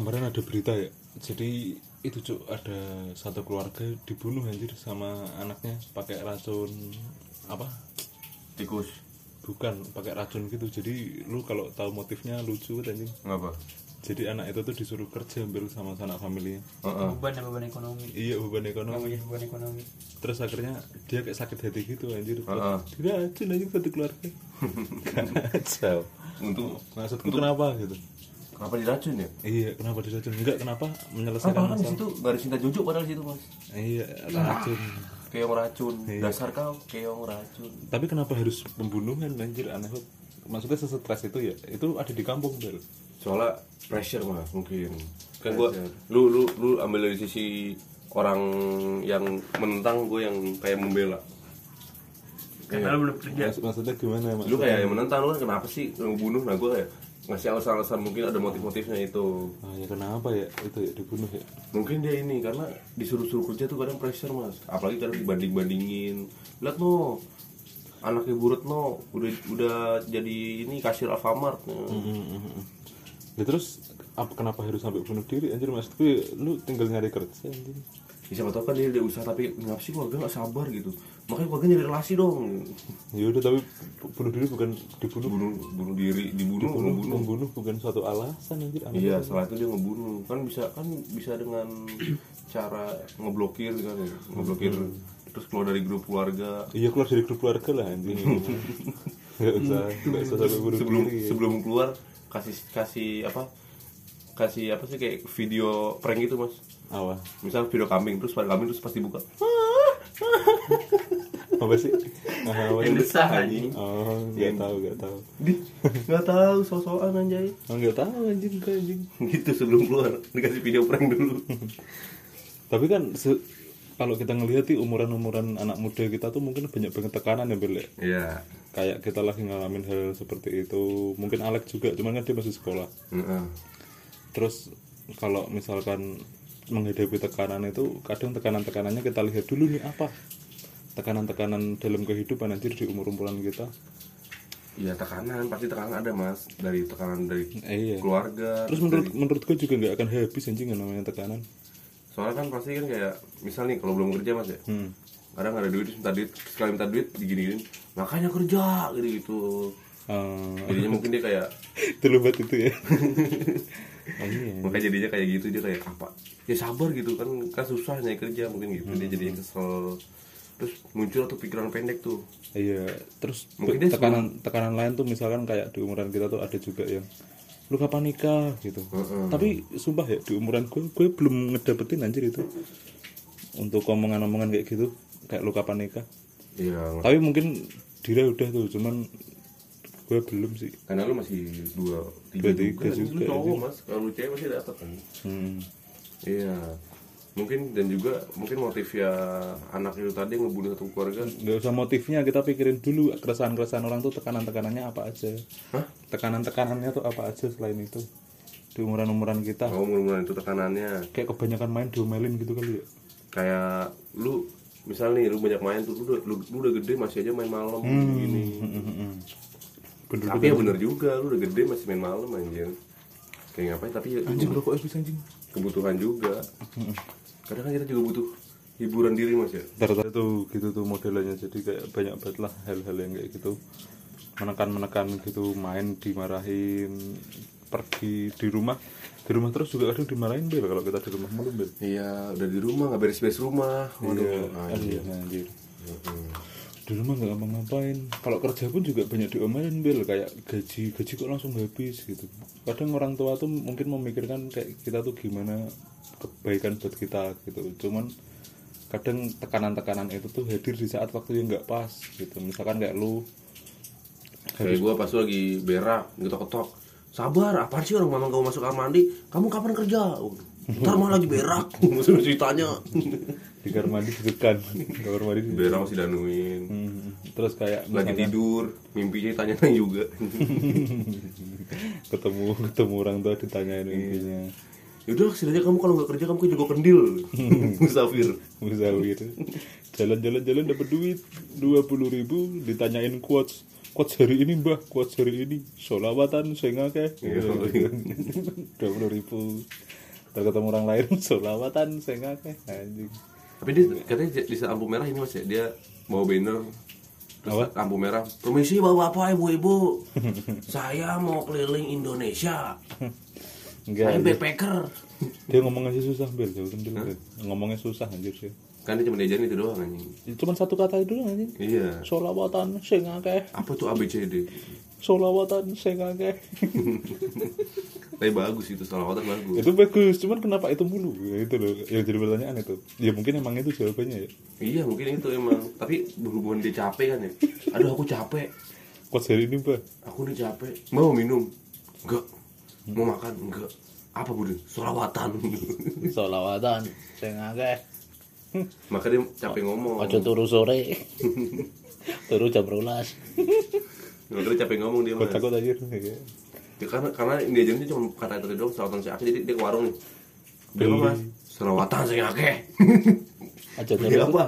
kemarin ada berita ya jadi itu cuk ada satu keluarga dibunuh anjir sama anaknya pakai racun apa? Tikus. Bukan pakai racun gitu jadi lu kalau tahu motifnya lucu anjing. Ngapa? Jadi anak itu tuh disuruh kerja hampir sama sanak familinya. Heeh. beban ya beban ekonomi. Iya beban ekonomi. Menjadi beban ekonomi. Terus akhirnya dia kayak sakit hati gitu anjir. Heeh. diracun anjing satu keluarga. Kacau untuk maksudku kenapa gitu kenapa diracun ya? Iya kenapa diracun? Enggak kenapa kan menyelesaikan padahal kan di situ nggak ada cinta junjuk padahal di situ mas. Iya racun. Keong racun. Iya. dasar kau keong racun. Tapi kenapa harus pembunuhan anjir aneh maksudnya sesetres itu ya itu ada di kampung bel. Soalnya pressure mas mungkin. Kan gua lu lu lu ambil dari sisi orang yang menentang gue yang kayak membela. Karena lu belum kerja Maksud- maksudnya gimana lu maksudnya kayak yang menentang lu kan kenapa sih lu bunuh? Nah gue kayak ngasih alasan-alasan mungkin ada motif-motifnya itu. Ah, ya kenapa ya? Itu ya dibunuh ya? Mungkin dia ini karena disuruh-suruh kerja tuh kadang pressure mas. Apalagi kadang dibanding-bandingin. Lihat no. Anaknya burut no. Udah udah jadi ini kasir Alfamart. Ya terus apa kenapa harus sampai bunuh diri anjir maksudku ya, lu tinggal nyari kerja anjir ya, siapa tahu kan dia udah usaha tapi ngapa sih keluarga nggak sabar gitu? Makanya keluarga nyari relasi dong. Ya udah tapi bu- bunuh diri bukan dibunuh. Bunuh bunuh diri dibunuh dibunuh ngebunuh membunuh bukan suatu alasan anjir iya setelah itu dia ngebunuh. Kan bisa kan bisa dengan cara ngeblokir kan ya ngeblokir. Terus keluar dari grup keluarga. Iya keluar dari grup keluarga lah anjir nggak usah nggak usah sampai bunuh sebelum diri sebelum keluar kasih kasih apa? Kasih apa sih kayak video prank gitu mas apa? Misal video kambing terus pada kambing terus pasti buka apa sih? Ah, apa yang desah anjing. Oh nggak tahu nggak tahu. Di nggak tahu sosokan anjay. Oh nggak tahu anjing enggak anjing. Gitu sebelum keluar. Dikasih video prank dulu. Tapi kan se- kalau kita ngelihat sih umuran-umuran anak muda kita tuh mungkin banyak banget tekanan ya Bel ya. iya. Kayak kita lagi ngalamin hal seperti itu. Mungkin Alex juga cuman kan dia masih sekolah. Heeh. terus kalau misalkan menghadapi tekanan itu kadang tekanan-tekanannya kita lihat dulu nih apa tekanan-tekanan dalam kehidupan anjir di umur-umuran kita? Iya tekanan pasti tekanan ada mas. Dari tekanan dari eh, iya. keluarga terus menurut menurut gue juga nggak akan habis anjing namanya tekanan. Soalnya kan pasti kan kayak misal nih kalau belum kerja mas ya. Hmm. kadang ada duit minta duit sekali minta duit digini-gini makanya kerja gitu gitu Eh, jadinya mungkin dia kayak itu lebat itu ya. makanya jadinya kayak gitu dia kayak apa? Ya sabar gitu kan kan susah nyari kerja mungkin gitu. Dia jadinya kesel. Terus muncul tuh pikiran pendek tuh. Iya, terus Mungkin be- dia tekanan tekanan lain tuh misalkan kayak di umuran kita tuh ada juga yang lu kapan nikah? gitu. Tapi sumpah ya di umuran gue gue belum ngedapetin anjir itu. Untuk omongan-omongan kayak gitu kayak lu kapan nikah. iya. Tapi mungkin Dira udah tuh, cuman gue belum sih. karena lu masih dua tiga, Dua, tiga juga, juga, lu cowok mas kalau lu cewek masih dapat kan Hmm. iya mungkin dan juga mungkin motif ya anak itu tadi ngebunuh satu keluarga Gak usah motifnya, kita pikirin dulu keresahan-keresahan orang tuh tekanan-tekanannya apa aja. Hah? Tekanan-tekanannya tuh apa aja selain itu di umuran-umuran kita. oh mudah itu tekanannya Kayak kebanyakan main diomelin gitu kali ya. kayak lu misal nih lu banyak main tuh lu udah, lu, lu udah gede masih aja main malam gini Bener tapi ya bener juga lu udah gede masih main malam anjir kayak ngapain? Tapi ya anjing rokok habis anjing. kebutuhan juga. Kadang kan kita juga butuh hiburan diri mas ya. Tuh gitu tuh modelnya jadi kayak banyak banget lah hal-hal yang kayak gitu. Menekan-menekan gitu main dimarahin pergi di rumah. Di rumah terus juga kadang dimarahin bel kalau kita di rumah mulu bel iya udah di rumah nggak beres-beres rumah. Waduh iya anjir. anjir, anjir. Di rumah nggak ngapa-ngapain kalau kerja pun juga banyak diomelin bel kayak gaji gaji kok langsung habis gitu. Kadang orang tua tuh mungkin memikirkan kayak kita tuh gimana kebaikan buat kita gitu. Cuman kadang tekanan-tekanan itu tuh hadir di saat waktu yang nggak pas gitu. Misalkan kayak lu kayak gua pas lu lagi berak ketok-ketok sabar apaan sih orang mama kamu masuk kamar mandi? Kamu kapan kerja ntar malah lagi berak. Ceritanya di kamar mandi degan kamar mandi di- berak masih danuin Hmm, terus kayak lagi misalkan tidur mimpinya tanya tanya juga. Ketemu ketemu orang tua ditanyain mimpinya. Yaudah setidaknya kamu kalau nggak kerja kamu ke Joko Kendil musafir. Musawir jalan-jalan jalan dapat duit. Dua puluh ribu ditanyain quotes. Kuat jari ini mbah. Kuat jari ini. Solawatan saya ngake Iya. dua puluh ribu ketemu orang lain solawatan saya ngake anjing. Tapi dia katanya di lampu merah ini mas ya? Dia bawa banner terus Apa? lampu merah permisi bapak-bapak ibu-ibu? Saya mau keliling Indonesia. Enggak saya backpacker. dia ngomongnya sih susah bil jauh Bil. ngomongnya susah anjir sih. Kan dia cuma diajarin itu doang anjing. Cuman satu kata itu doang anjing. Iya. Solawatan saya ngake apa tuh ABCD solawatan saya ngake tapi bagus itu salawatan bagus. Itu bagus cuman kenapa itu mulu? Ya, itu loh yang jadi pertanyaan itu. Ya mungkin emang itu jawabannya ya. Iya mungkin itu emang. Tapi berhubungan dia capek kan ya? Aduh aku capek. Kuat jari ini mbah aku udah capek. Mau minum? Enggak. Mau makan? Enggak. Apa budi solawatan solawatan saya ngake maka dia capek ngomong. Ojo turu sore. turu jam rolas. maka dia capek ngomong dia mas. Takut aja Ya, karena karena dia ajarnya cuma kata itu doang selawatan si akeh jadi dia ke warung nih. Dia apa mas? Selawatan si akeh Aja turu. apa?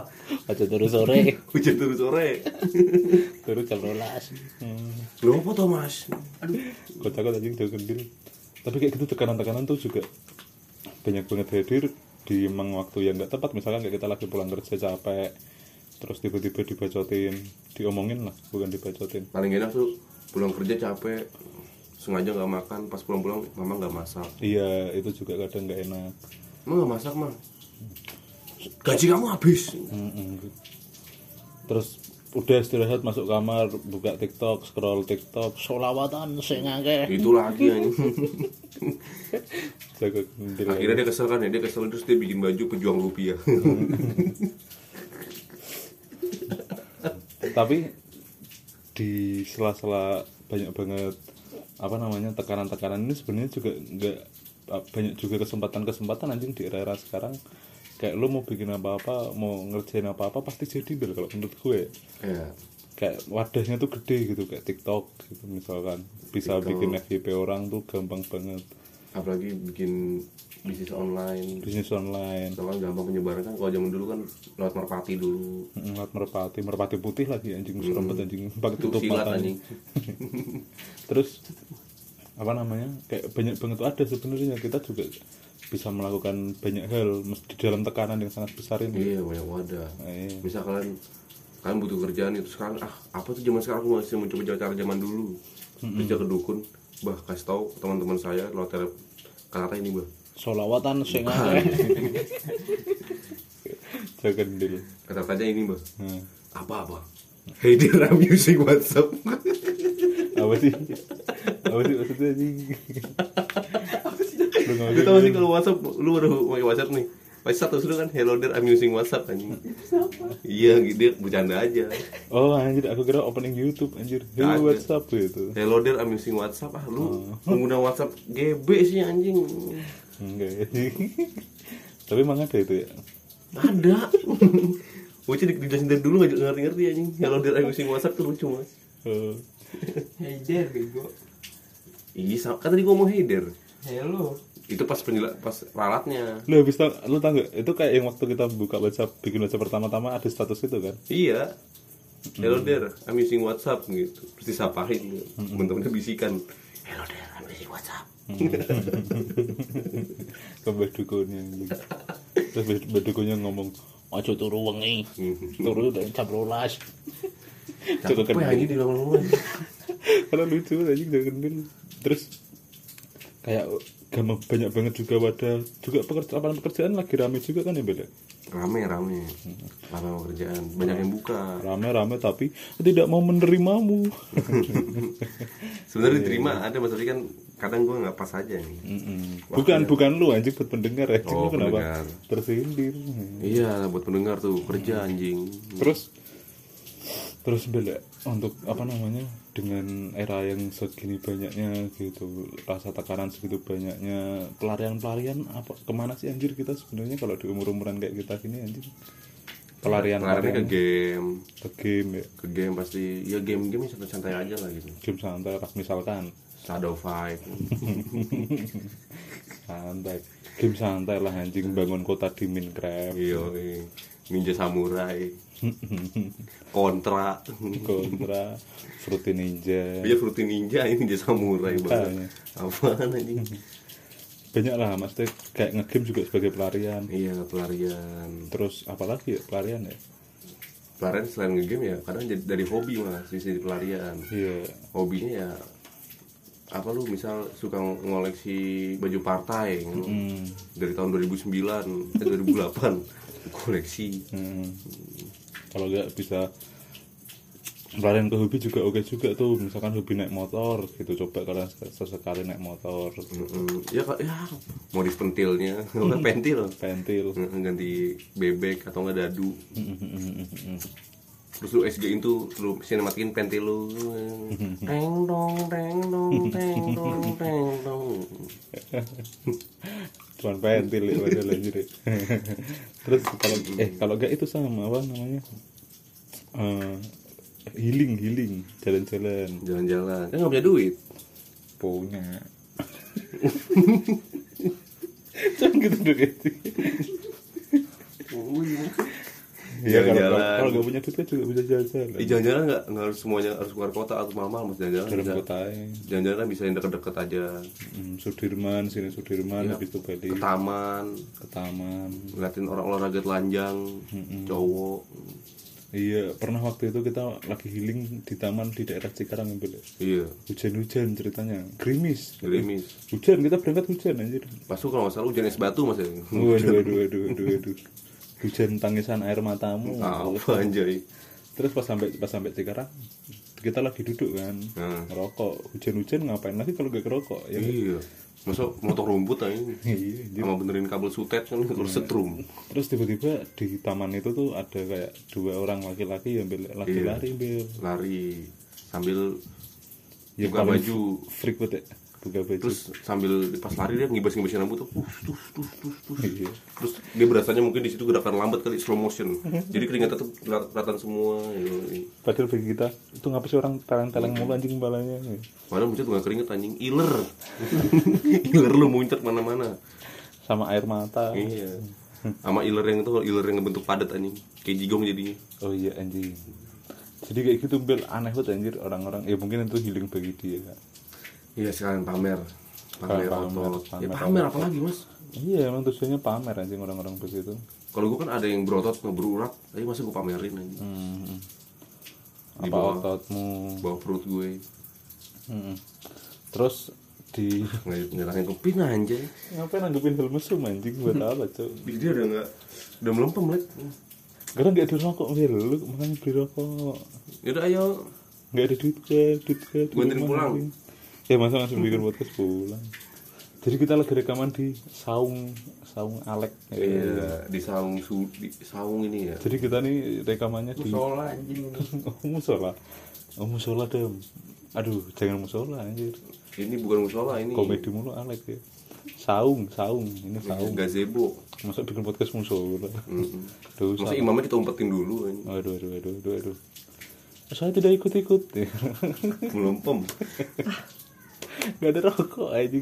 Aja turu sore. hujan terus sore. Turu jam rolas. Hmm. lu apa tuh mas? Aduh. Kok takut aja udah kendil. Tapi kayak gitu tekanan-tekanan tuh juga banyak banget hadir di emang waktu yang nggak tepat. Misalkan kayak kita lagi pulang kerja capek terus tiba-tiba dibacotin. Diomongin lah bukan dibacotin. Paling enak tuh pulang kerja capek sengaja nggak makan pas pulang-pulang mama nggak masak. Iya itu juga kadang nggak enak. Emang nggak masak mah gaji kamu habis. Terus udah istirahat masuk kamar buka tiktok scroll tiktok solawatan sing ngake itu lagi akhirnya dia kesel kan ya? Dia kesel terus dia bikin baju pejuang rupiah. Tapi di sela-sela banyak banget apa namanya tekanan-tekanan ini sebenarnya juga nggak banyak juga kesempatan-kesempatan anjing di era-era sekarang. Kayak lu mau bikin apa-apa mau ngerjain apa-apa pasti jadi bil kalau menurut gue. Ya kayak wadahnya tuh gede gitu kayak TikTok gitu misalkan. Bisa TikTok. bikin FYP orang tuh gampang banget. Apalagi bikin bisnis online. Bisnis online. Soalnya gampang penyebaran kan kalau zaman dulu kan lewat merpati dulu. Ngeliat merpati. Merpati putih lagi anjing serem banget anjing pakai tutup mata. anjing. Terus apa namanya kayak banyak banget tuh ada sebenarnya. Kita juga bisa melakukan banyak hal di dalam tekanan yang sangat besar ini. Iya banyak wadah. Iya. misal kalian kalian butuh kerjaan itu sekarang ah apa tuh zaman sekarang? Aku masih mencoba cara zaman dulu. Kerja ke dukun bah kasih tahu teman-teman saya lewat tele kata ini bah. Solawatan sing jaga dulu kata aja ini bah. Hmm. apa apa? Hey dear, I'm using WhatsApp. apa sih apa sih maksudnya anjing Lu tau sih kalau WhatsApp, lu baru pakai WhatsApp nih. Pas status lu kan hello dear, I'm using WhatsApp anjing. Iya, dia bercanda aja. oh anjir aku kira opening YouTube anjir Kagak. WhatsApp gitu Hello dear, I'm using WhatsApp. Ah, lu Oh. pengguna WhatsApp GB sih anjing. enggak tapi emang ada itu ya Ada. Bocah di- dijelasin dari dulu gak ngerti-ngerti anjing. Hello dear, I'm using WhatsApp tuh lucu mas. Oh. Hey there, bego. Iya, sama- kan tadi gua mau hey dear. Hello. Itu pas penjela pas ralatnya. lu habis tau, lu tau gak itu kayak yang waktu kita buka WhatsApp bikin WhatsApp pertama-tama ada status itu kan Iya. Hello there, I'm using WhatsApp gitu. Terus disapain gitu. Temen-temennya bisikan. Hello there, I'm using WhatsApp. ke mbah dukunnya anjing. terus dukunnya ngomong ojo turu wengi turu udah jam rolas Cukup Capek anjing di rumah karena lucu anjing kendil terus kayak gampang banyak banget juga wadah juga pekerjaan lapangan pekerjaan lagi rame juga kan ya beda Rame rame. Rame sama kerjaan. Banyak yang buka. rame rame tapi tidak mau menerimamu Sebenarnya diterima ada mas tapi kan kadang gua nggak pas aja nih. Mm-mm. bukan bukan lu anjing buat pendengar ya Oh, Lu kenapa pendengar. tersindir Iya buat pendengar tuh kerja anjing. terus terus bela untuk apa namanya dengan era yang segini banyaknya gitu rasa tekanan segitu banyaknya pelarian pelarian apa ke mana sih anjir kita sebenarnya kalau di umur umuran kayak kita gini anjir pelarian Pelariannya ke pelarian game, ke game ya ke game pasti ya game-game santai-santai aja lah gitu. game santai lah misalkan Shadow Fight. santai game santai lah anjing bangun kota di Minecraft Iya. iya. Ninja samurai. Kontra. Kontra. Fruity ninja. Dia fruity ninja ini ninja samurai banget. apaan anjing banyak lah maksudnya kayak ngegame juga sebagai pelarian. Iya pelarian. Terus apalagi ya pelarian ya? Pelarian selain ngegame ya kadang jadi dari hobi mas sisi pelarian. Iya. Hobinya ya apa lu misal suka ngoleksi baju partai. Hmm. dari tahun 2009 ke 2008 koleksi. Hmm. kalau nggak bisa pelarian ke hobi juga oke juga tuh. Misalkan hobi naik motor gitu. Coba kalian ses- sesekali naik motor. Mm-mm. ya ya. Modif pentilnya. Apa pentil. Pentil. Mm, ganti bebek atau nggak dadu. Terus lu SG itu lu sinematikin pentil lu. Teng dong teng dong teng dong teng dong cuman pentil ya padahal anjir ya. terus kalau eh. kalau nggak itu sama apa namanya? Eh, healing healing jalan-jalan. Jalan-jalan. Kan nggak punya duit. Punya. Jangan gitu dong gitu. Ya kalau Jalan-jalan. kalau nggak punya duit kan juga bisa jalan-jalan. Di jalan-jalan nggak nggak harus semuanya harus keluar kota atau mahal-mahal mas jalan-jalan Dalam kota ya. jalan-jalan kan bisa yang deket-deket aja Hmm, Sudirman, sini Sudirman, Iya. habis itu balik ke taman ke taman. ngeliatin orang olahraga telanjang cowok Iya, pernah waktu itu kita lagi healing di taman di daerah Cikarang Bel. iya Hujan-hujan ceritanya, gerimis. gerimis Hujan, kita berangkat hujan anjir. itu kalau nggak salah hujan es batu mas ya Waduh, waduh, waduh, waduh, waduh. Hujan tangisan air matamu. apa anjay Terus pas sampai pas sampai Cikarang, kita lagi duduk kan, Hmm. ngerokok. Hujan-hujan ngapain lagi kalau gak ngerokok? Ya, iya masa motor rumput aja Iya, anjir. sama benerin kabel sutet kan terus setrum Terus tiba-tiba di taman itu tuh ada kayak dua orang laki-laki yang lagi Iya. lari bel. lari sambil Ya, buka baju freak banget ya. Terus sambil pas lari dia ngibas-ngibasin rambut tuh tus tus tus tus Iya. terus dia berasanya mungkin di situ gerakan lambat kali slow motion jadi keringatnya tuh keli- kelihatan semua ya. Padahal bagi kita itu ngapa sih orang teleng-teleng mulu anjing balanya. padahal muncul nggak keringet anjing iler iler lu muncul mana-mana Sama air mata. iya sama iler yang itu iler yang bentuk padat anjing kayak jigong jadinya Oh iya anjing. Jadi kayak gitu bel aneh banget anjir orang-orang. Ya mungkin itu healing bagi dia. Iya sekalian pamer pamer Pamer, otot ya pamer pamer apa lagi mas Iya emang tujuannya pamer anjing orang-orang begitu. kalau gue kan ada yang berotot nggak berurat tapi masa gue pamerin anjing Hmm. Di Apa bawah. ototmu? bawa perut gue Hmm. Terus di nggak nyerangin kepin anjay ngapain nanggepin film mesum anjing buat apa cok? dia udah nggak udah melempem lek Karena gak ada rokok Wil, lu makanya beli rokok. yaudah ayo Gak ada duit ke, duit ke. di rumah, pulang. Ya masa langsung bikin podcast pulang. Jadi kita lagi rekaman di saung saung Alek. iya di saung su di saung ini ya Jadi kita nih rekamannya di Musola anjing oh, musola. Oh musola dem. Aduh, jangan musola anjir. ini bukan musola ini Komedi mulu Alek ya. Saung, saung, ini saung. gazebo Masa bikin podcast musola. Dosa. masa imamnya kita umpetin dulu ini Aduh, aduh, aduh, aduh, aduh. Saya tidak ikut-ikut. melempem Gak ada rokok aja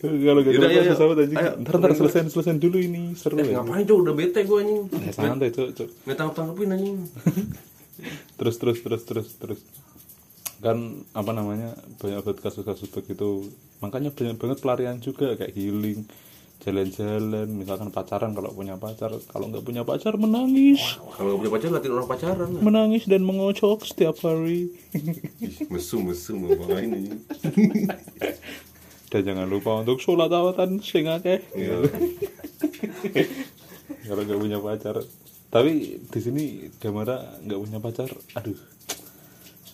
Kalau gak ada rokok ayo, pesawat aja. Ntar ntar selesai selesai. dulu ini seru eh ngapain cok? Udah bete gue anjing. Ya, santai cok cok. nggak tangkap tangkepin anjing. Terus terus terus terus terus. Kan apa namanya banyak banget kasus-kasus begitu. Makanya banyak banget pelarian juga kayak healing jalan-jalan misalkan pacaran kalau punya pacar kalau nggak punya pacar menangis. Kalau nggak punya pacar latin orang pacaran lah. menangis dan mengocok setiap hari. Mesum mesum ngapain anjing dan jangan lupa untuk sholat awatan sing akeh. Iya. kalau nggak punya pacar. Tapi di sini Damara nggak punya pacar. Aduh.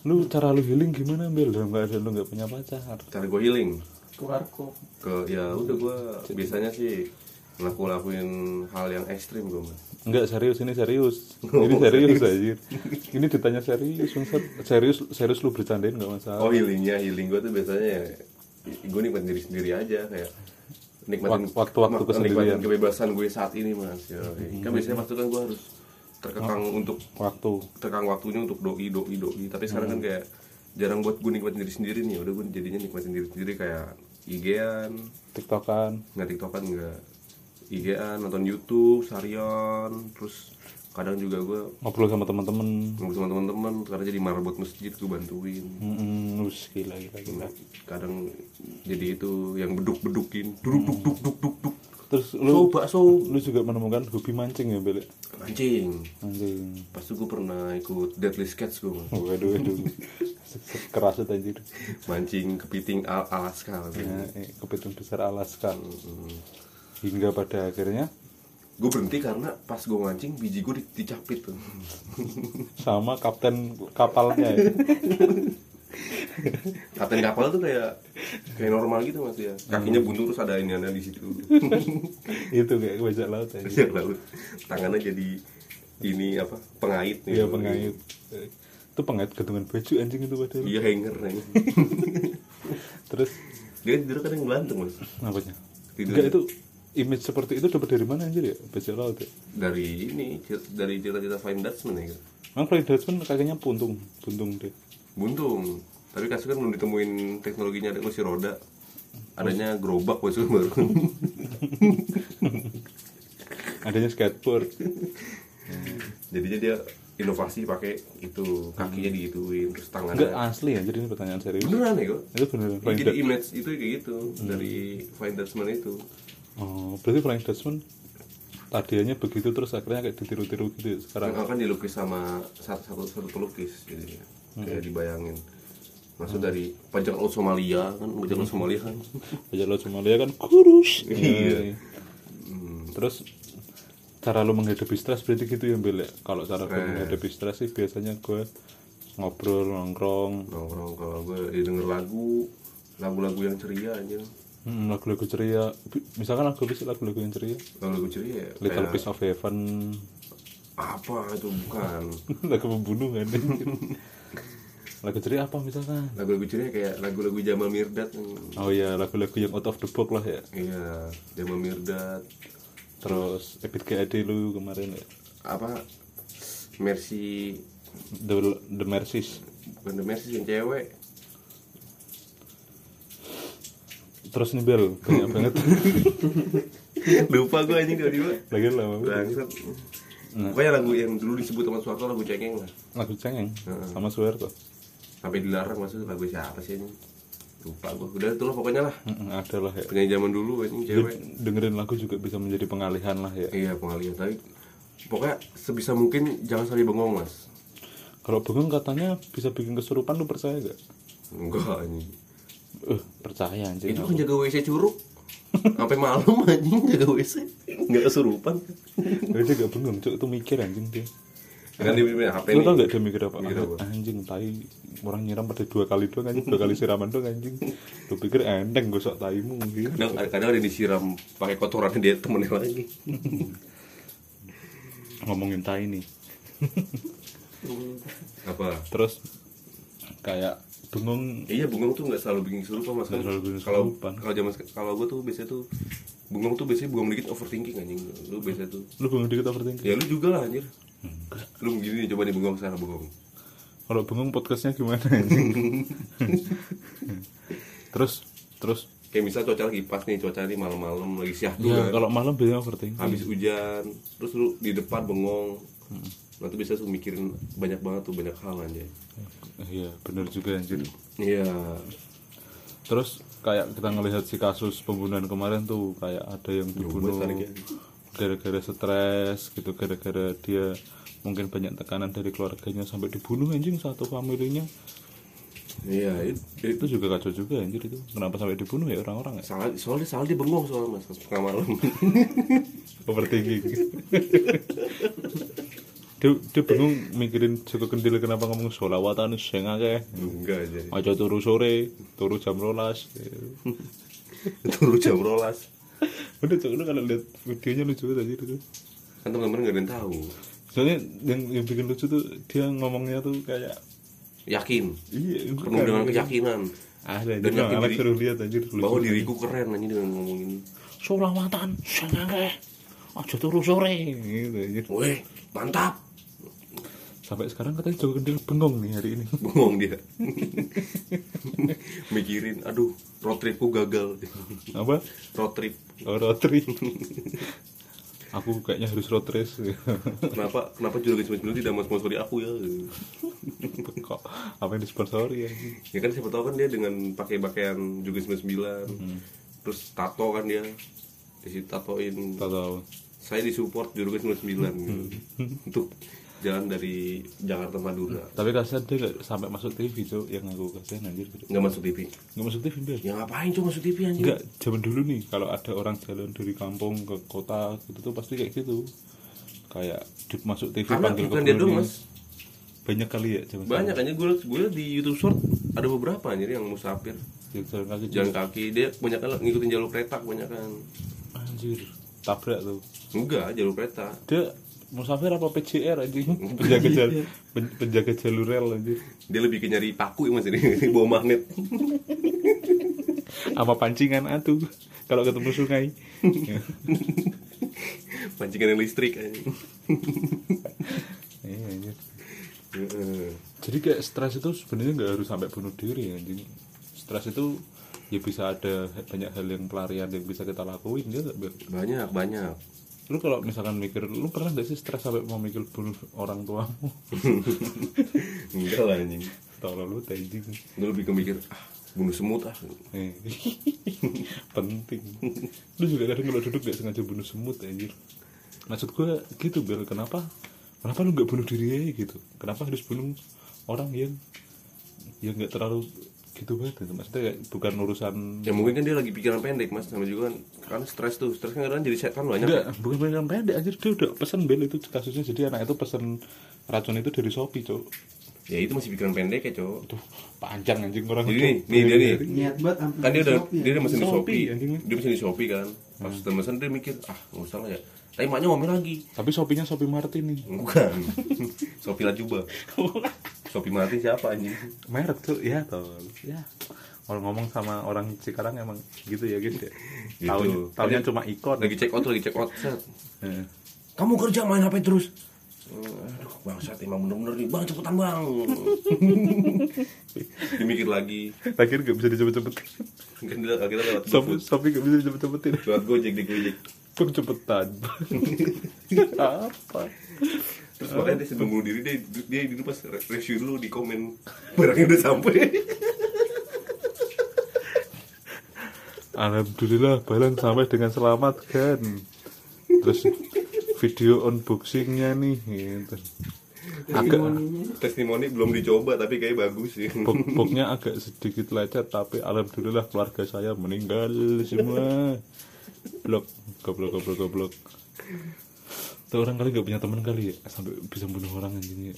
Lu cara lu healing gimana Bel nggak ada lu nggak punya pacar. Cara gue healing Keluar kok. ke ya udah gue biasanya sih ngelaku lakuin hal yang ekstrim gue mas. Enggak serius ini serius. Ini serius aja ini ditanya serius Bangsat. serius serius lu bercandain nggak masalah oh healingnya healing gue tuh biasanya ya gue nikmatin diri sendiri aja kayak nikmatin Wak- waktu-waktu kesendirian. nikmatin kebebasan gue saat ini mas ya, kan biasanya waktu kan gue harus terkekang untuk waktu. terkekang waktunya untuk doi doi doi. Tapi sekarang kan kayak jarang buat gue nikmatin diri sendiri nih. Udah gue jadinya nikmatin diri sendiri kayak IG-an tiktokan. Nggak tiktokan nggak IG-an nonton YouTube seharian terus kadang juga gue ngobrol sama teman-teman ngobrol sama teman-teman karena jadi marbot masjid gue bantuin. Hmm, us gila gila gila. kadang jadi itu yang beduk-bedukin. Duduk duk duk duk duk duk Terus so lu bakso lu juga menemukan hobi mancing ya, Bel? mancing Mancing. pas itu gue pernah ikut deadly sketch gue Oh, waduh, waduh. Keras itu anjir. mancing kepiting al Alaska Ya, eh, kepiting besar Alaska. Hmm. Hingga pada akhirnya gue berhenti karena pas gue mancing biji gue di- dicapit tuh sama kapten kapalnya ya. kapten kapal tuh kayak kayak normal gitu mas ya kakinya buntu terus ada ini ada di situ itu kayak bajak laut aja. Bajak laut tangannya jadi ini apa pengait Iya pengait. Itu pengait gantungan baju anjing itu padahal. iya hanger Terus dia tidur kadang belantung mas apanya? Tidur. Enggak itu image seperti itu dapat dari mana anjir ya? Bajak laut ya. dari ini dari cerita-cerita Fine Dutchman ya kan Frank Dutchman kakinya puntung, puntung deh. buntung tapi kasus kan belum ditemuin teknologinya ada kursi roda. Adanya gerobak maksudnya baru. Adanya skateboard. jadinya dia inovasi pakai itu kakinya digituin terus Enggak tangannya asli anjir ini pertanyaan serius. beneran ya kok Itu beneran Frank jadi image itu kayak gitu dari Fine Dutchman itu. Oh, berarti Frank Dutchman tadinya begitu terus akhirnya kayak ditiru-tiru gitu ya sekarang. sekarang kan dilukis sama satu satu, satu pelukis jadi kayak dibayangin maksud dari pajak laut Somalia kan pajak laut Somalia kan. Bajak laut Somalia kan kurus. Iya. Terus cara lu menghadapi stres berarti gitu ya Bel? Kalau cara gue menghadapi stres sih biasanya gue ngobrol nongkrong. Nongkrong kalau gue ya denger lagu lagu-lagu yang ceria aja. Hmm, lagu-lagu ceria. Misalkan lagu bisa lagu-lagu yang ceria? Lagu-lagu ceria ya Little kayak Piece of Heaven. Apa itu bukan. Lagu pembunuhan lagu ceria apa misalkan? Lagu-lagu ceria kayak lagu-lagu Jamal Mirdad. Oh ya lagu-lagu yang out of the box lah ya. Iya Jamal Mirdad. Terus Ebit GAD lu kemarin ya? Apa? Mercy. The, the Mercies. Bukan The Mercy yang cewek. Terus nih Bel banyak banget. Lupa gue anjing tiba-tiba. Lagi lama banget. bangsat. Pokoknya lagu yang dulu disebut sama Suwarto lagu cengeng lah. Lagu cengeng? Heeh. sama Suwerto sampai dilarang maksudnya lagu siapa sih ini? Lupa gue udah itulah pokoknya lah. Ada lah ya. Penyanyi zaman dulu anjing cewek. dengerin lagu juga bisa menjadi pengalihan lah ya. Iya pengalihan. Tapi pokoknya sebisa mungkin jangan sampai bengong mas. Kalau bengong katanya bisa bikin kesurupan lu percaya gak? enggak anjing. Eh percaya anjing. Itu kan jaga WC curug. Sampai malam anjing jaga WC nggak kesurupan. Dia gak bengong, cuk. Itu mikir anjing dia kan punya HP Lu tau gak dia mikir apa? Mikir apa? Anjing, tai orang nyiram pada dua kali doang anjing, dua kali siraman doang anjing. Lu pikir enteng gosok taimu gitu kadang kadang ada yang disiram pakai kotoran dia temennya lagi. Ngomongin tai nih. Apa? Terus kayak bengong iya bengong tuh nggak selalu bikin kesurupan mas. Nggak selalu bikin kalau kalau zaman kalau gue tuh biasanya tuh bengong tuh biasanya bengong dikit overthinking anjing. Lu biasa tuh. Lu bengong dikit overthinking? ya lu juga lah anjir lu gini coba nih bengong sekarang bengong. Kalau bengong podcastnya gimana? Terus, terus. Kayak misal cuaca lagi pas nih cuaca nih malam-malam lagi syahdu Ya kan kalau malam biasanya overthinking. Habis hujan terus lu di depan bengong. Nanti bisa tuh mikirin banyak banget tuh banyak hal aja Iya bener juga anjir. Iya. Terus kayak kita ngelihat si kasus pembunuhan kemarin tuh kayak ada yang dibunuh. ya. Gara-gara stres gitu gara-gara dia mungkin banyak tekanan dari keluarganya sampai dibunuh anjing satu familinya. Iya itu, itu itu juga kacau juga anjir itu. Kenapa sampai dibunuh ya orang-orang ya? Salah soalnya salah dia bengong soalnya mas pas tengah malam. Overthinking. Dia, dia bingung mikirin Joko Kendil kenapa ngomong sholawatan sing akeh. Enggak aja aja turu sore turu jam rolas. Turu jam rolas udah cok lu kalau lihat videonya lucu banget aja itu kan teman-teman nggak ada yang tahu. Soalnya yang, yang bikin lucu tuh dia ngomongnya tuh kayak yakin? Iya penuh dengan keyakinan. Ada Dan jadi yakin diri- suruh lihat anjir lucu. bahwa diriku keren aja dengan ngomong ini. Sholawatan sing akeh aja turu sore. Gitu anjir. weh mantap sampai sekarang katanya Joko Kendil bengong nih hari ini. Bengong dia. Mikirin aduh road tripku gagal. Apa? Road trip. Oh, rotri aku kayaknya harus road race. Kenapa? Kenapa juragan 99 tidak mau sponsori aku ya? Kok? Apa yang disponsori ya? Ya kan siapa tahu kan dia dengan pakai pakaian juragan 99 terus tato kan dia. Di situ tatoin. Tak tahu saya disupport juragan 99 gitu. untuk jalan dari Jakarta Madura. Tapi kasihan dia gak sampai masuk TV cok yang aku kasihan anjir nggak masuk TV nggak masuk TV Bel. ya ngapain cuma masuk TV anjing? Enggak, zaman dulu nih kalau ada orang jalan dari kampung ke kota gitu tuh pasti kayak gitu. Kayak di- masuk TV karena panggil bukan dia brownies. mas. Banyak kali ya zaman banyak aja gue gue di YouTube Short ada beberapa anjir yang musafir. Yang jalan kaki jalan kaki. Dia banyak kan ngikutin jalur kereta banyak kan anjir tabrak tuh. enggak jalur kereta. Dia musafir apa PJR anjing? Penjaga jalur pen- penjaga jalur rel anjir. dia lebih ke nyari paku ya mas ini bawa magnet Sama pancingan atuh kalau ketemu sungai. pancingan yang listrik anjing. Iya. Heeh. Jadi kayak stres itu sebenarnya nggak harus sampai bunuh diri anjing. Stres itu ya bisa ada banyak hal yang pelarian yang bisa kita lakuin ya banyak banyak lu kalau misalkan mikir lu pernah gak sih stres sampai mau mikir bunuh orang tuamu? Enggak lah anjing. Tolong lu anjing lu lebih ke mikir ah bunuh semut ah. Eh, penting. Lu juga kadang kalau duduk gak sengaja bunuh semut anjir. Maksud gua gitu bel kenapa? Kenapa lu gak bunuh diri aja gitu? Kenapa harus bunuh orang yang yang gak terlalu gitu banget gitu. maksudnya bukan urusan ya mungkin kan dia lagi pikiran pendek mas. Sama juga kan kan stres tuh. Stres kan kadang jadi setan banyak Enggak, bukan bukan pendek. Anjir dia udah pesen bel itu kasusnya. Jadi anak itu pesen racun itu dari Shopee cok ya itu masih pikiran pendek ya cowok tuh panjang anjing orang Jadi tuh. nih, nih, dia nih. Niat banget sampai kan dia udah Shopee ya. dia udah mesen di Shopee, Shopee. anjingnya. dia mesen di Shopee kan. Pas hmm. mesen dia mikir ah nggak usah lah ya. Tapi maknya ngomel lagi. Tapi Shopee-nya Shopee Martin nih. Bukan. Shopee Lajuba Shopee mati siapa anjing? Merek tuh ya tau. Ya kalau ngomong sama orang Cikarang emang gitu ya gitu ya. Gitu. tahun tahunnya Lagi- cuma ikon. lagi check out lagi check out. Set. Eh, kamu kerja main HP terus? Aduh bangsat emang bener-bener nih. Bang cepetan bang. Dimikir lagi. Akhirnya gak bisa dicepet-cepet kan kita, kita lewat GoFood Shopee gak bisa dicepet-cepetin lewat Gojek di Gojek. Bang cepetan. Apa terus makanya dia sebelum bunuh diri dia dia dulu pas re- review dulu di komen. Barangnya udah sampai. Alhamdulillah Balan sampai dengan selamat kan terus video unboxingnya nih gitu. agak testimoni belum dicoba tapi kayak bagus sih. Box boxnya agak sedikit lecet tapi alhamdulillah keluarga saya meninggal semua. Blok goblok goblok goblok tuh orang kali gak punya teman kali ya sampai bisa bunuh orang anjing ya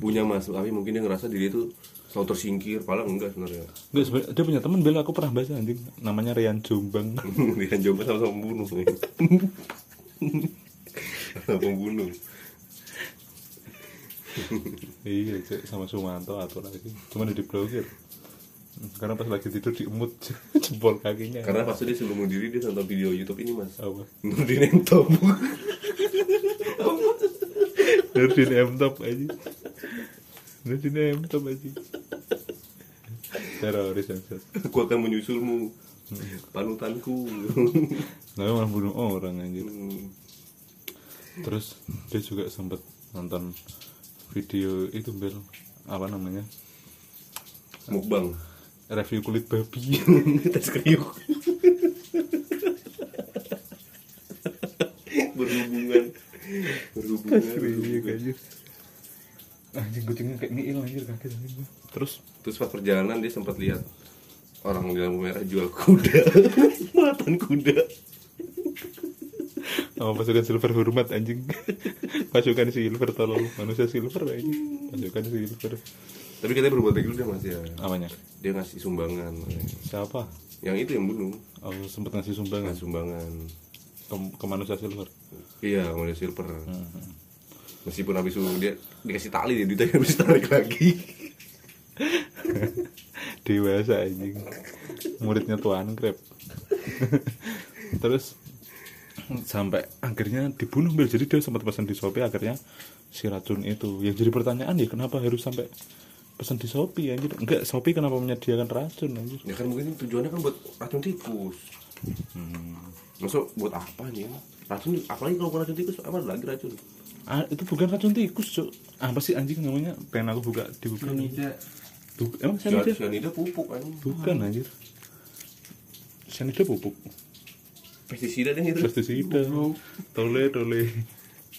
punya mas tapi mungkin dia ngerasa diri itu selalu tersingkir padahal enggak sebenarnya. Enggak, sebenarnya dia punya teman bela aku pernah baca anjing. Namanya Rian Jombang. Dia coba sama-sama membunuh sama pembunuh. Iya Cek, sama Sumanto atau lagi. Cuma di blokir karena pas lagi tidur diemut jempol kakinya. Karena pas dia sebelum diri dia nonton video YouTube ini mas. Apa? Nurdin Entop Nurdin M top aja Nurdin M top aja teroris aku akan menyusulmu panutanku. Nah malah bunuh orang anjir Hmm. terus dia juga sempat nonton video itu bel. Apa namanya? Mukbang. Review kulit babi. Tes kriuk. Berhubungan berhubungan kriuk anjir. Anjing kucingnya kayak ngiil anjir kaget anjir gua. terus terus pas perjalanan dia sempat lihat orang di lampu merah jual kuda. Matan kuda. Sama pasukan silver hormat anjing. Pasukan silver tolong. Manusia silver anjing. Pasukan silver. Tapi katanya berbuat baik dulu dia mas ya. Apanya? Dia ngasih sumbangan siapa? Yang itu yang bunuh. Oh, sempet ngasih sumbangan? Ngasih sumbangan. Ke, ke manusia silver iya manusia silver. Hmm. meskipun habis itu dia dikasih tali dia duitnya harus tarik lagi. Dewasa anjing. Muridnya tuan krep terus sampai akhirnya dibunuh Bel. jadi dia sempat pesan di Shopee akhirnya si racun itu. Yang jadi pertanyaan ya kenapa harus sampai pesan di Shopee anjir enggak Shopee kenapa menyediakan racun anjir ya kan mungkin tujuannya kan buat racun tikus Hmm. Masuk buat apa nih? Racun apalagi kalau bukan racun tikus apa lagi racun? Ah, itu bukan racun tikus, Cuk. Apa sih anjing namanya? Pengen aku buka dibuka. Cyanida. Buk- Emang Cyanida, cyanida? pupuk anjing. Bukan anjir. Cyanida pupuk. Pestisida deh itu. Pestisida. Tole, tole.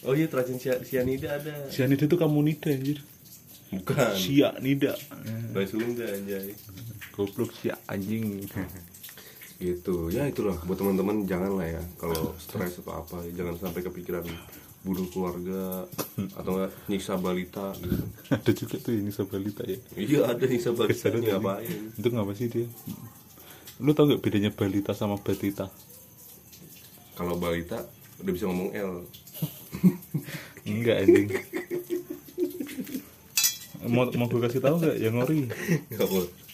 Oh iya racun cya- cyanida ada. Cyanida itu kamunida anjir. Bukan. Cyanida. Bahasa Sunda anjay. Goblok si anjing. Gitu. Ya itulah buat teman-teman jangan lah ya kalau stres atau apa jangan sampai kepikiran bunuh keluarga atau enggak nyiksa balita gitu. Ada juga tuh ini sabalita ya. Iya ada nyiksa balita tadi. ngapain? Itu ngapa sih dia? Lu tau gak bedanya balita sama batita? Kalau balita udah bisa ngomong L. Enggak anjing. mau mau gue kasih tahu nggak yang ngori Apa?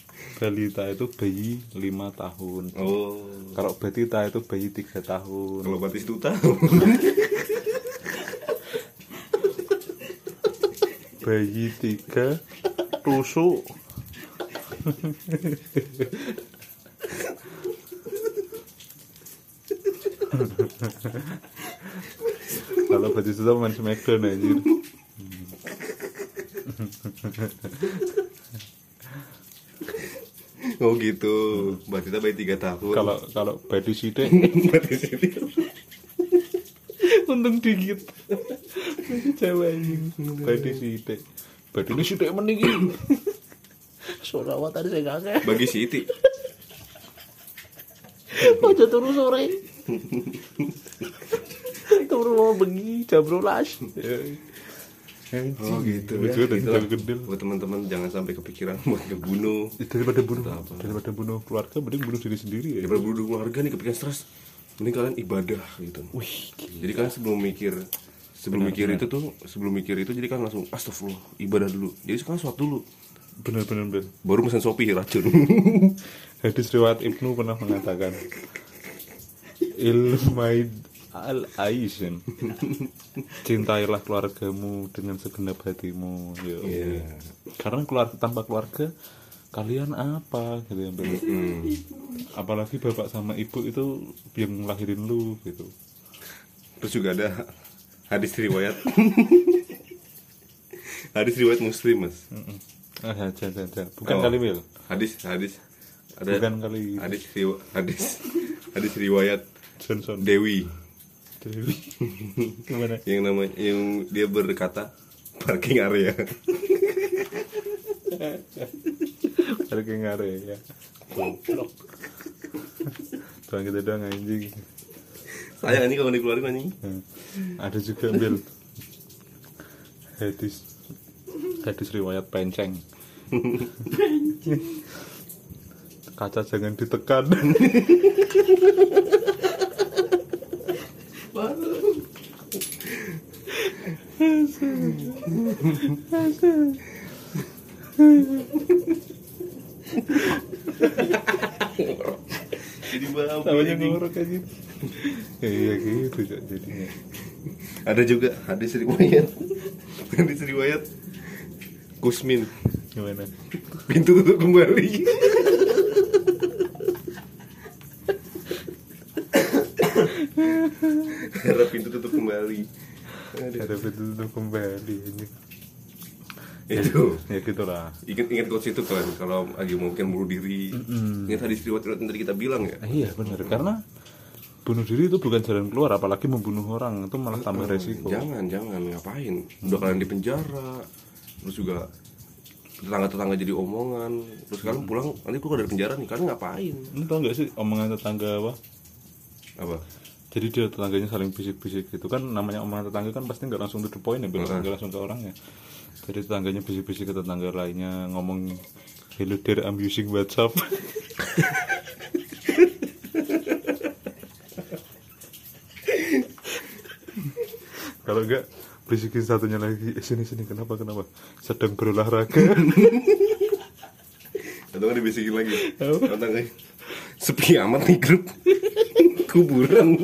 Balita itu bayi lima tahun Oh. kalau batita itu bayi tiga tahun Kalau batis duta. bayi tiga tusuk kalau batis duta main smackdown anjir oh gitu. Batita bayi 3 tahun. kalau kalau bayi sidik batis ini. untung dikit cewek anjing bayi sidik bayi ini sidik meninggi suara awak tadi saya gak Bagi Siti. Ojo turu sore. turu mau bengi jam 12. Oh gitu ya. Itulah. jago gendel. Buat teman-teman jangan sampai kepikiran buat ngebunuh. Daripada bunuh Apa? daripada bunuh keluarga mending bunuh diri sendiri ya. Daripada bunuh keluarga nih kepikiran stres. Mending kalian ibadah gitu. Wih, Jadi kalian sebelum mikir sebelum mikir itu tuh sebelum mikir itu jadi kan langsung astagfirullah ibadah dulu. Jadi sekarang sholat dulu. bener bener bener. Baru pesan Shopee racun. Hadis riwayat Ibnu pernah mengatakan ilmaid al aisin cintailah keluargamu dengan segenap hatimu ya Allah. Iya. karena keluarga tanpa keluarga kalian apa gitu ya Bel. apalagi bapak sama ibu itu yang ngelahirin lu gitu Terus juga ada hadis riwayat. hadis riwayat Muslim, Mas. ah jangan jangan, bukan Oh. kali Mil Hadis hadis ada Bukan kali. hadis riwa- hadis hadis riwayat Johnson Dewi gimana? Yang namanya yang dia berkata parking area. parking area ya. Goblok. Kita doang anjing. Sayang ini kalau dikeluarin anjing. Nah, ada juga Bil. Hadis. Hadis riwayat penceng. Kaca jangan ditekan Jadi namanya ngorok aja ya, iya gitu Cok, jadinya Ada juga hadis riwayat. hadis riwayat Kusmin. gimana Pintu tutup kembali. Harap pintu tutup kembali. Aduh. ada pintu tutup kembali ini Itu. ya gitulah Ingat ingat quotes itu kan kalau lagi mungkin bunuh diri. Ingat hadis riwayat yang tadi kita bilang ya. Iya benar karena bunuh diri itu bukan jalan keluar apalagi membunuh orang itu malah tambah resiko Jangan, jangan ngapain. Udah kalian di penjara. Terus juga tetangga-tetangga jadi omongan. Terus kalian pulang nanti keluar dari penjara nih. Kalian ngapain? Lu tau gak sih omongan tetangga apa? Apa? Jadi dia tetangganya saling bisik-bisik gitu kan namanya omongan tetangga kan pasti nggak langsung to the point ya, nggak langsung ke orangnya. Jadi tetangganya bisik-bisik ke tetangga lainnya ngomong Hello dear, I'm using WhatsApp. Kalau enggak bisikin satunya lagi eh, sini sini kenapa kenapa sedang berolahraga Atau kan dibisikin lagi. Tetangga sepi amat nih grup. Kuburan.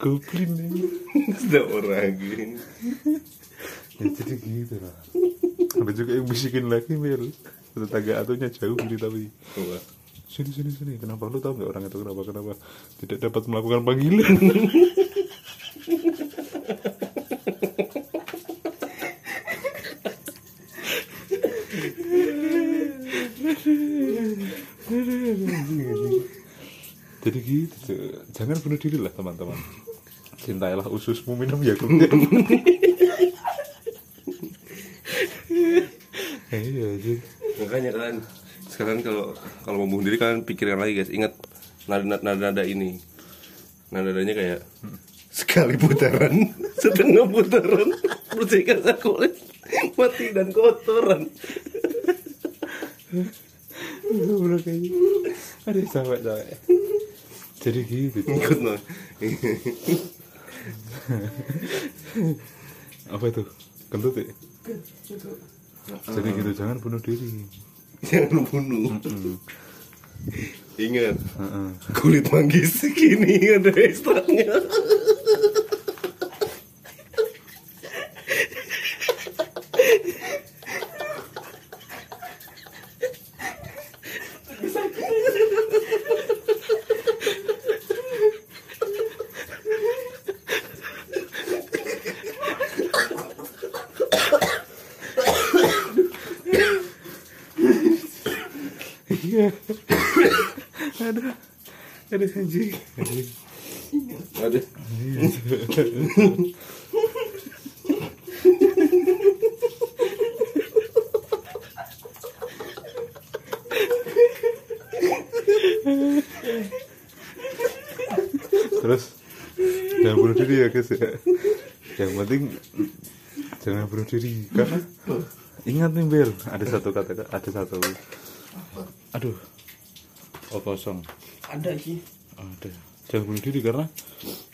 Goblin Sudah orang gini. ya, jadi gitu lah. Ada juga yang bisikin lagi Mel tetangga atunya jauh ini tapi. Sini sini sini. Kenapa? Lu tahu nggak orang itu kenapa? Kenapa? Tidak dapat melakukan panggilan jadi gitu jangan bunuh diri lah teman-teman. Cintailah ususmu minum yakult iya sih makanya kan sekarang kalau kalau mau bunuh diri kalian pikirin lagi guys. Ingat nada nada nada ini. Nada nadanya kayak sekali putaran setengah putaran. Bersihkan kulit mati dan kotoran. Udah. Ada sampai sampai. Jadi gitu. ikut no Apa itu? Kentut ya? Jadi gitu jangan bunuh diri. jangan bunuh ingat kulit manggis gini ada ekstraknya Iya. Ada. Ada anjing. Terus jangan bunuh diri ya guys ya. Yang penting jangan bunuh diri karena ingat nih Bel ada satu kata ada satu aduh oh kosong Ada sih. ada. Jangan bunuh diri karena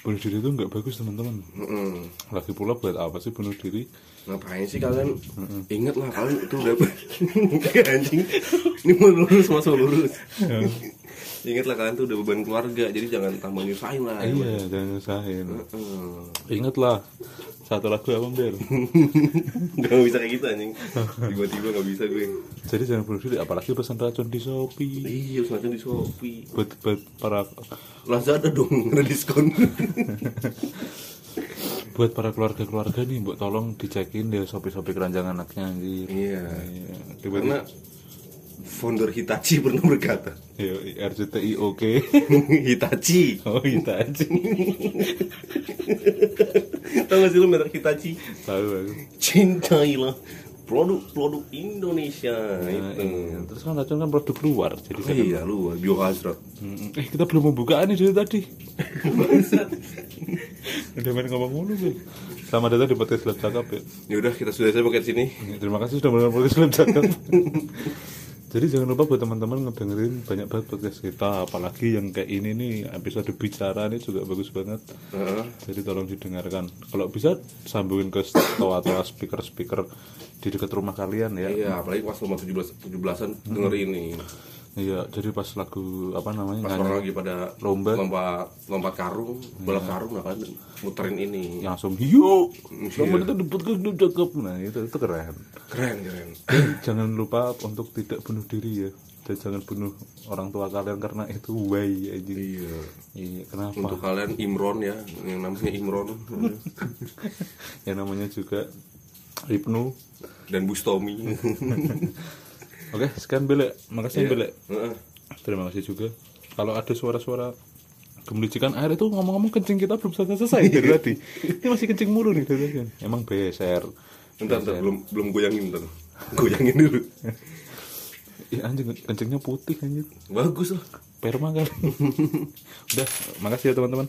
bunuh diri itu nggak bagus teman-teman. Mm-mm. lagi pula buat apa sih bunuh diri? Ngapain sih kalian? Ingat lah kalian itu udah anjing. Ini mau lurus masuk lurus ingat lah kalian tuh udah beban keluarga jadi jangan tambah nyusahin lah. Iya jangan nyusahin. Hmm. ingatlah satu lagu apa Bel Gak bisa kayak gitu anjing. Tiba-tiba gak bisa gue. Jadi jangan bunuh diri apalagi pesan racun di Shopee. Iya semacam di Shopee. Buat, buat para Lazada dong ada diskon. Buat para keluarga-keluarga nih buat tolong dicekin deh Shopee-Shopee keranjang anaknya anjir. Iya. Iya, Karena tiba-tiba founder Hitachi pernah berkata. Yo, RCTI oke Hitachi. Oh kita aja Tau gak sih lu merek Hitachi? Tahu aku Cintailah produk-produk Indonesia Nah, itu. iya. terus kan racun kan produk luar jadi Oh saya iya lu biohazard Mm, eh kita belum membuka nih dari tadi. Udah main ngomong mulu Bel. selamat datang di podcast Lab Cakap ya Yaudah kita sudah saya pakai sini Terima kasih sudah menonton podcast Lab Cakap. Jadi jangan lupa buat teman-teman ngedengerin banyak banget podcast kita, apalagi yang kayak ini nih episode bicara ini juga bagus banget. Heeh. Jadi tolong didengarkan. Kalau bisa sambungin ke toa-toa speaker-speaker di dekat rumah kalian ya. Iya apalagi pas umur 17 17-an dengerin nih Iya, jadi pas lagu apa namanya Pas orang lagi pada Lomba. lompat lompat karung, balap karung nah kan muterin ini. langsung yuk, Iya. datang di podcast Lab Cakap. Nah itu itu keren. Keren keren. Dan jangan lupa untuk tidak bunuh diri ya. Dan jangan bunuh orang tua kalian karena itu way aja. Iya. Iya, kenapa? Untuk kalian Imron ya, yang namanya Imron Yang namanya juga Ibnu. dan Bustomi. Oke, sekian Bele. Makasih Iya. Bele. Heeh. Terima kasih juga. Kalau ada suara-suara gemericikan air itu ngomong-ngomong kencing kita belum selesai selesai dari tadi. Ini masih kencing mulu nih dari tadi. Emang beser. Bentar, bentar, belum belum goyangin bentar. Goyangin dulu. Ih anjing kencingnya putih anjing. Bagus lah. Perma kali. Udah, makasih ya teman-teman.